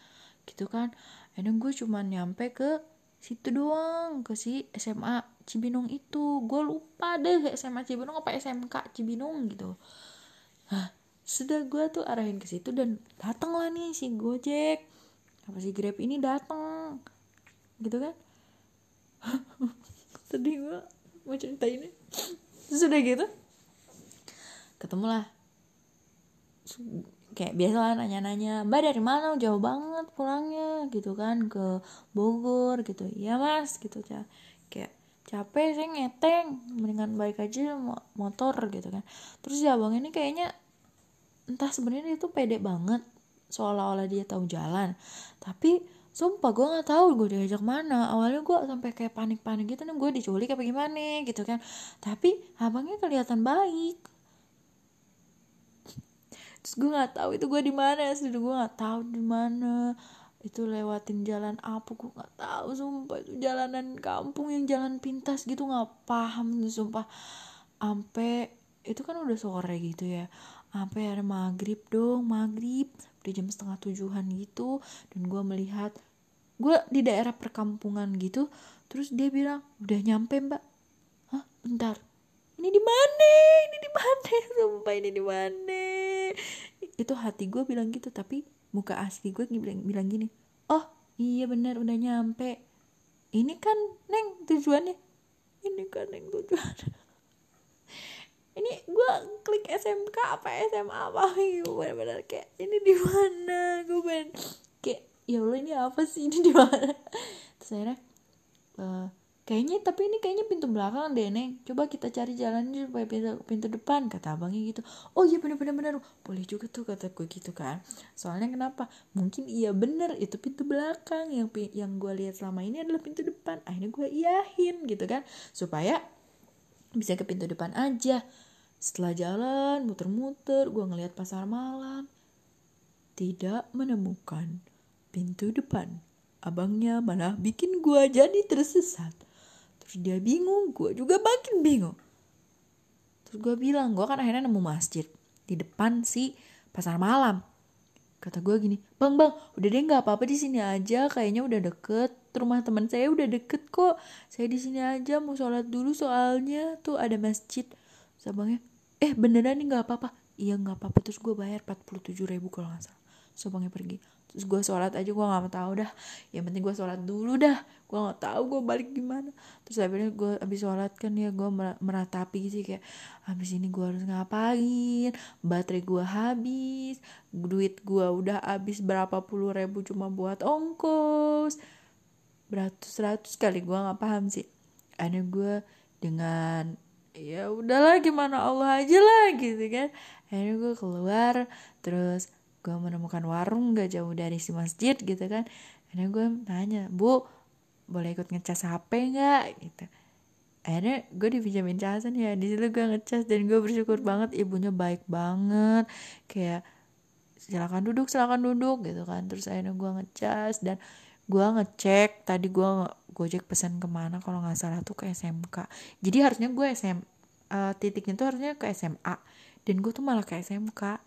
Speaker 1: gitu kan. Akhirnya gue cuma nyampe ke situ doang ke si SMA Cibinong itu. Gue lupa deh SMA Cibinong apa SMK Cibinong gitu sudah gue tuh arahin ke situ dan datang lah nih si Gojek. Apa si Grab ini datang? Gitu kan? Sedih gue mau cerita ini. Sudah gitu ketemu lah kayak biasa lah nanya-nanya mbak dari mana? Jauh banget pulangnya. Gitu kan ke Bogor gitu. Iya mas gitu kayak capek saya ngeteng mendingan baik aja motor gitu kan. Terus ya bang ini kayaknya entah sebenarnya itu pede banget seolah-olah dia tahu jalan. Tapi sumpah gue nggak tahu gue diajak mana. Awalnya gue sampai kayak panik-panik gitu nih gue diculik apa gimana gitu kan. Tapi abangnya kelihatan baik. Terus gue nggak tahu itu gue di mana sih gue nggak tahu di mana. Itu lewatin jalan apa gue nggak tahu sumpah. Itu jalanan kampung yang jalan pintas gitu nggak paham sumpah. Ampe itu kan udah sore gitu ya sampai ada maghrib dong maghrib. Di jam setengah tujuhan gitu. Dan gue melihat gue di daerah perkampungan gitu. Terus dia bilang udah nyampe mbak. Hah? Bentar. Ini di mana? Ini di mana? Sumpah ini di mana? Itu hati gue bilang gitu tapi muka asli gue bilang bilang gini oh iya benar udah nyampe. Ini kan neng tujuannya? Ini kan neng tujuannya ini gue klik SMK apa SMA apa? Gitu benar-benar kayak ini di mana? Gue pengen kayak ya Allah ini apa sih? Ini di mana? Terus akhirnya uh, kayaknya tapi ini kayaknya pintu belakang deh neng. Coba kita cari jalannya supaya pintu pintu depan kata abangnya gitu. Oh iya bener bener boleh juga tuh kata gue gitu kan. Soalnya kenapa? Mungkin iya bener. Itu pintu belakang yang yang gue lihat selama ini adalah pintu depan. Akhirnya gue iyahin gitu kan. Supaya bisa ke pintu depan aja setelah jalan muter-muter gue ngeliat pasar malam. Tidak menemukan pintu depan. Abangnya malah bikin gue jadi tersesat. Terus dia bingung gue juga makin bingung. Terus gue bilang gue kan akhirnya nemu masjid di depan si pasar malam. Kata gue gini bang bang udah deh nggak apa-apa di sini aja. Kayaknya udah deket. Rumah teman saya udah deket kok. Saya di sini aja mau sholat dulu soalnya tuh ada masjid. Sabangnya eh beneran nih nggak apa-apa. Iya nggak apa-apa. Terus gue bayar 47 ribu kalau nggak salah. Sabangnya pergi. Terus gue sholat aja gue nggak tahu dah. Yang penting gue sholat dulu dah. Gue nggak tahu gue balik gimana. Terus akhirnya gue abis sholat kan ya gue meratapi sih kayak habis ini gue harus ngapain? Baterai gue habis. Duit gue udah habis berapa puluh ribu cuma buat ongkos. Beratus ratus kali gue nggak paham sih. Akhirnya gue dengan ya udahlah gimana Allah aja lah gitu kan. Akhirnya gue keluar terus gue menemukan warung gak jauh dari si masjid gitu kan. Akhirnya gue tanya bu boleh ikut ngecas HP nggak gitu. Akhirnya gue dipinjamin casan ya di situ gue ngecas dan gue bersyukur banget ibunya baik banget. Kayak silakan duduk silakan duduk gitu kan. Terus akhirnya gue ngecas dan gue ngecek tadi gue gojek pesan ke mana kalau nggak salah tuh ke SMK jadi harusnya gue SM uh, titiknya tuh harusnya ke SMA dan gue tuh malah ke SMK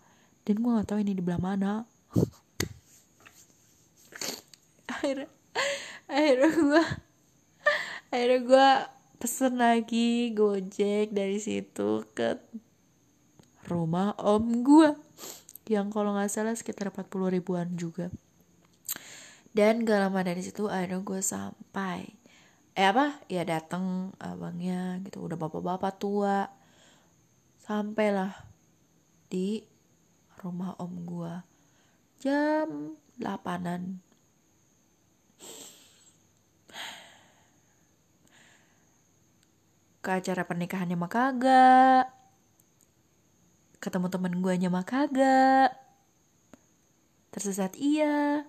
Speaker 1: dan gue nggak tahu ini di belah mana. Akhirnya akhirnya gue akhirnya gue pesen lagi gojek dari situ ke rumah om gue yang kalau nggak salah sekitar 40 ribuan juga dan gak lama dari situ akhirnya gue sampai eh apa? Ya dateng abangnya gitu. Udah bapak-bapak tua. Sampailah di rumah om gua. Jam 8 ke acara pernikahannya mah kagak. Ketemu temen guanya mah kagak. Tersesat iya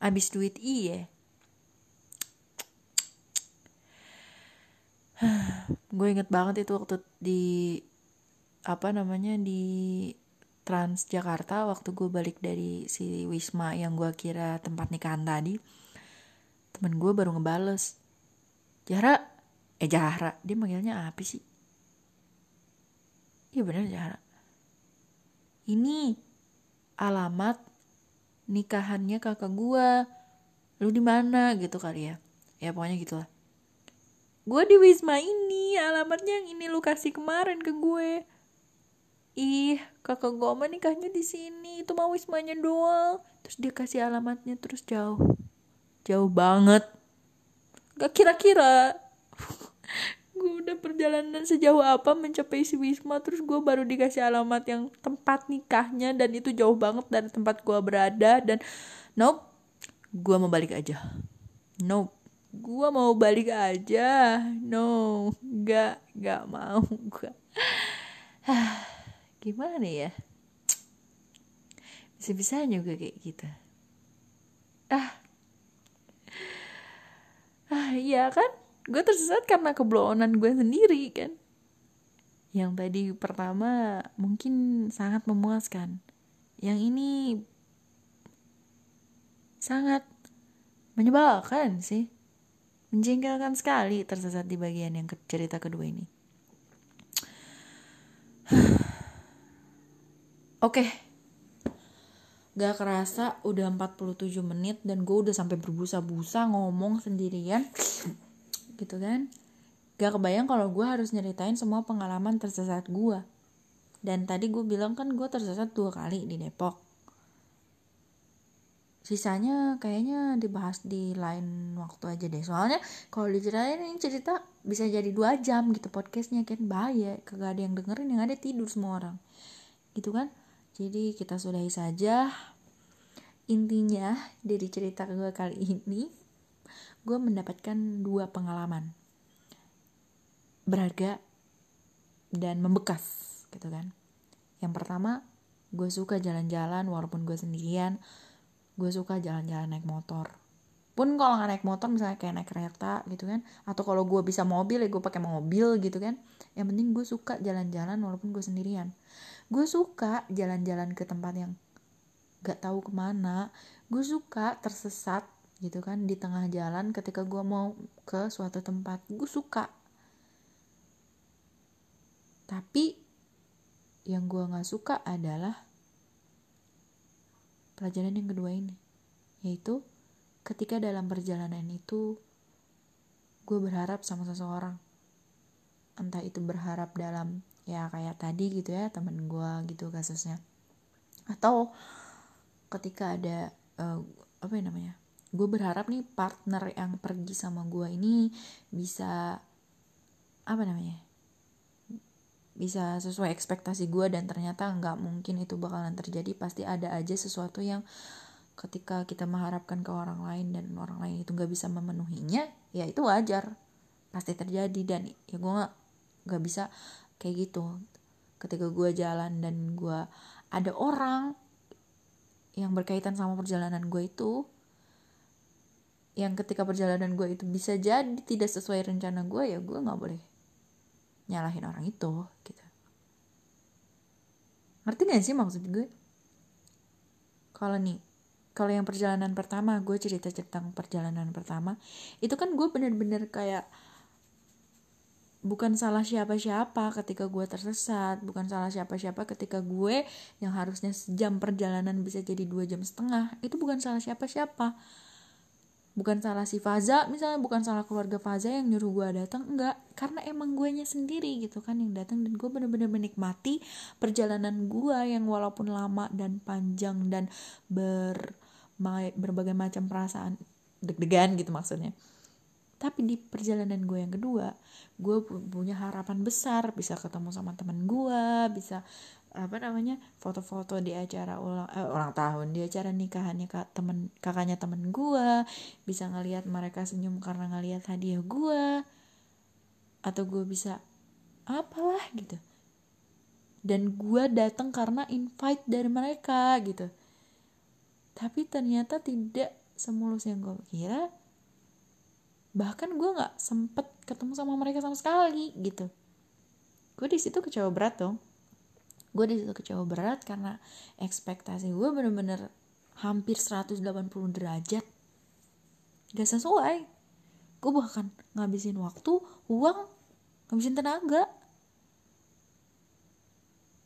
Speaker 1: abis duit iya. Gue inget banget itu waktu di apa namanya di Transjakarta waktu gue balik dari si Wisma yang gue kira tempat nikahan tadi. Temen gue baru ngebales Jara eh Jahra dia manggilnya apa sih? Iya bener Jahra. Ini alamat nikahannya kakak gue lu di mana? Gitu kali ya. Ya pokoknya gitulah. Gue di Wisma ini alamatnya yang ini lu kasih kemarin ke gue. Ih kakak gue mah nikahnya di sini itu mah wismanya doang. Terus dia kasih alamatnya terus jauh. Jauh banget. Gak kira-kira gue udah perjalanan sejauh apa mencapai si wisma terus gue baru dikasih alamat yang tempat nikahnya dan itu jauh banget dari tempat gue berada dan nope gue mau balik aja. Nope gue mau balik aja. No gak gak mau gue gimana ya? Bisa bisanya juga kayak gitu. Ah. Ah iya kan gue tersesat karena keblonan gue sendiri kan yang tadi pertama mungkin sangat memuaskan yang ini sangat menyebalkan sih Menjengkelkan sekali tersesat di bagian yang cerita kedua ini. Oke. Okay. Gak kerasa udah 47 menit dan gue udah sampai berbusa-busa ngomong sendirian. Gitu kan. Gak kebayang kalau gue harus nyeritain semua pengalaman tersesat gue. Dan tadi gue bilang kan gue tersesat dua kali di Depok. Sisanya kayaknya dibahas di lain waktu aja deh. Soalnya kalau diceritain ini cerita bisa jadi dua jam gitu podcastnya kan. Bahaya kagak ada yang dengerin yang ada tidur semua orang. Gitu kan? Jadi kita sudahi saja. Intinya dari cerita gue kali ini gue mendapatkan dua pengalaman. Berharga dan membekas gitu kan. Yang pertama gue suka jalan-jalan walaupun gue sendirian. Gue suka jalan-jalan naik motor. Pun kalau nggak naik motor misalnya kayak naik kereta gitu kan atau kalau gue bisa mobil ya gue pakai mobil gitu kan. Yang penting gue suka jalan-jalan walaupun gue sendirian. Gue suka jalan-jalan ke tempat yang gak tahu ke mana. Gue suka tersesat gitu kan di tengah jalan ketika gue mau ke suatu tempat gue suka. Tapi yang gue nggak suka adalah pelajaran yang kedua ini yaitu ketika dalam perjalanan itu gue berharap sama seseorang. Entah itu berharap dalam ya kayak tadi gitu ya temen gue gitu kasusnya. Atau ketika ada uh, apa ya namanya gue berharap nih partner yang pergi sama gue ini bisa apa namanya bisa sesuai ekspektasi gue dan ternyata nggak mungkin itu bakalan terjadi. Pasti ada aja sesuatu yang ketika kita mengharapkan ke orang lain dan orang lain itu nggak bisa memenuhinya ya itu wajar. Pasti terjadi dan ya gue nggak nggak bisa kayak gitu. Ketika gue jalan dan gue ada orang yang berkaitan sama perjalanan gue itu yang ketika perjalanan gue itu bisa jadi tidak sesuai rencana gue ya gue nggak boleh nyalahin orang itu gitu. Ngerti gak sih maksud gue kalau nih kalau yang perjalanan pertama gue cerita tentang perjalanan pertama itu kan gue bener-bener kayak bukan salah siapa-siapa ketika gue tersesat bukan salah siapa-siapa ketika gue yang harusnya sejam perjalanan bisa jadi dua jam setengah itu bukan salah siapa-siapa bukan salah si Faza misalnya bukan salah keluarga Faza yang nyuruh gue datang enggak. Karena emang gue nya sendiri gitu kan yang datang dan gue bener-bener menikmati perjalanan gue yang walaupun lama dan panjang dan ber berbagai macam perasaan deg-degan gitu maksudnya. Tapi di perjalanan gue yang kedua gue punya harapan besar bisa ketemu sama teman gue bisa apa namanya foto-foto di acara ulang eh, ulang tahun di acara nikahannya kak temen kakaknya temen gue bisa ngelihat mereka senyum karena ngelihat hadiah gue atau gue bisa apalah gitu. Dan gue datang karena invite dari mereka gitu. Tapi ternyata tidak semulus yang gue kira. Bahkan gue nggak sempet ketemu sama mereka sama sekali gitu. Gue di situ kecewa berat dong gue di situ kecewa berat karena ekspektasi gue bener-bener hampir 180 derajat. Gak sesuai. Gue bahkan ngabisin waktu uang ngabisin tenaga.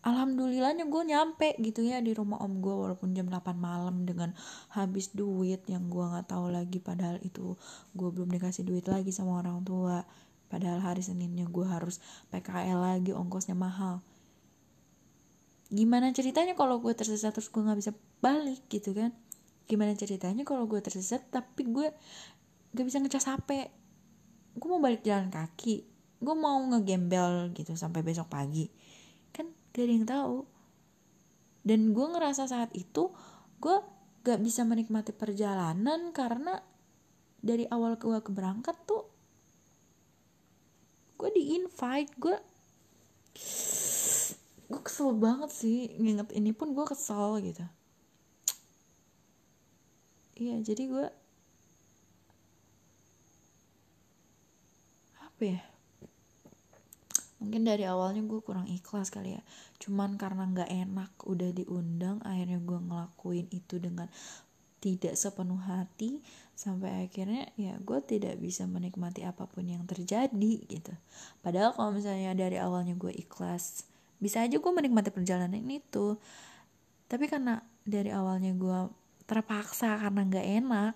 Speaker 1: Alhamdulillahnya gue nyampe gitu ya di rumah om gue walaupun jam 8 malam dengan habis duit yang gue nggak tahu lagi padahal itu gue belum dikasih duit lagi sama orang tua. Padahal hari seninnya gue harus PKL lagi ongkosnya mahal gimana ceritanya kalau gue tersesat terus gue nggak bisa balik gitu kan? Gimana ceritanya kalau gue tersesat tapi gue gak bisa ngecas HP gue mau balik jalan kaki. Gue mau ngegembel gitu sampai besok pagi. Kan gak ada yang tahu. Dan gue ngerasa saat itu gue gak bisa menikmati perjalanan karena dari awal gue keberangkat tuh gue di invite gue gue kesel banget sih nginget ini pun gue kesel gitu. Iya jadi gue apa ya? Mungkin dari awalnya gue kurang ikhlas kali ya. Cuman karena nggak enak udah diundang akhirnya gue ngelakuin itu dengan tidak sepenuh hati sampai akhirnya ya gue tidak bisa menikmati apa pun yang terjadi gitu. Padahal kalau misalnya dari awalnya gue ikhlas bisa aja gue menikmati perjalanan itu. Tapi karena dari awalnya gue terpaksa karena nggak enak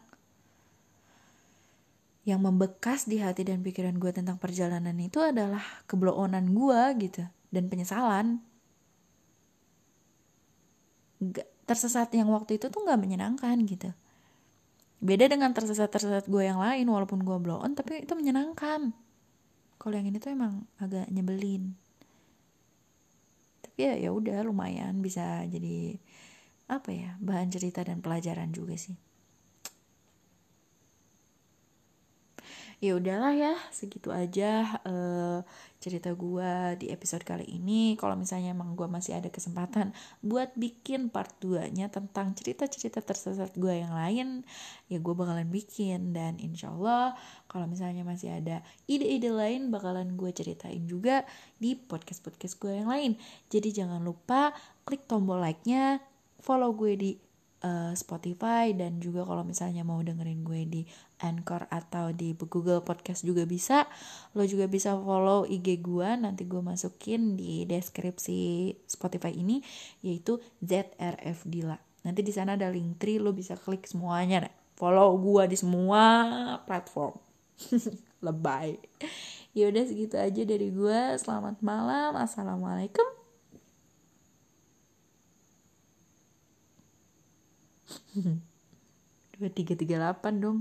Speaker 1: yang membekas di hati dan pikiran gue tentang perjalanan itu adalah kebloonan gue gitu dan penyesalan. Gak, tersesat yang waktu itu tuh nggak menyenangkan gitu. Beda dengan tersesat-tersesat gue yang lain walaupun gue blow on tapi itu menyenangkan. Kalau yang ini tuh emang agak nyebelin ya ya udah lumayan bisa jadi apa ya bahan cerita dan pelajaran juga sih. Ya udahlah ya segitu aja uh, cerita gue di episode kali ini. Kalau misalnya emang gue masih ada kesempatan buat bikin part 2 nya tentang cerita-cerita tersesat gue yang lain ya gue bakalan bikin. Dan insya Allah kalau misalnya masih ada ide-ide lain bakalan gue ceritain juga di podcast-podcast gue yang lain jadi jangan lupa klik tombol like-nya follow gue di uh, Spotify dan juga kalau misalnya mau dengerin gue di Anchor atau di Google Podcast juga bisa. Lo juga bisa follow IG gue, nanti gue masukin di deskripsi Spotify ini yaitu ZRF Dila. Nanti di sana ada link tree, lo bisa klik semuanya deh. Follow gue di semua platform. Lebay. Ya udah segitu aja dari gue. Selamat malam. Assalamualaikum. dua tiga tiga delapan dong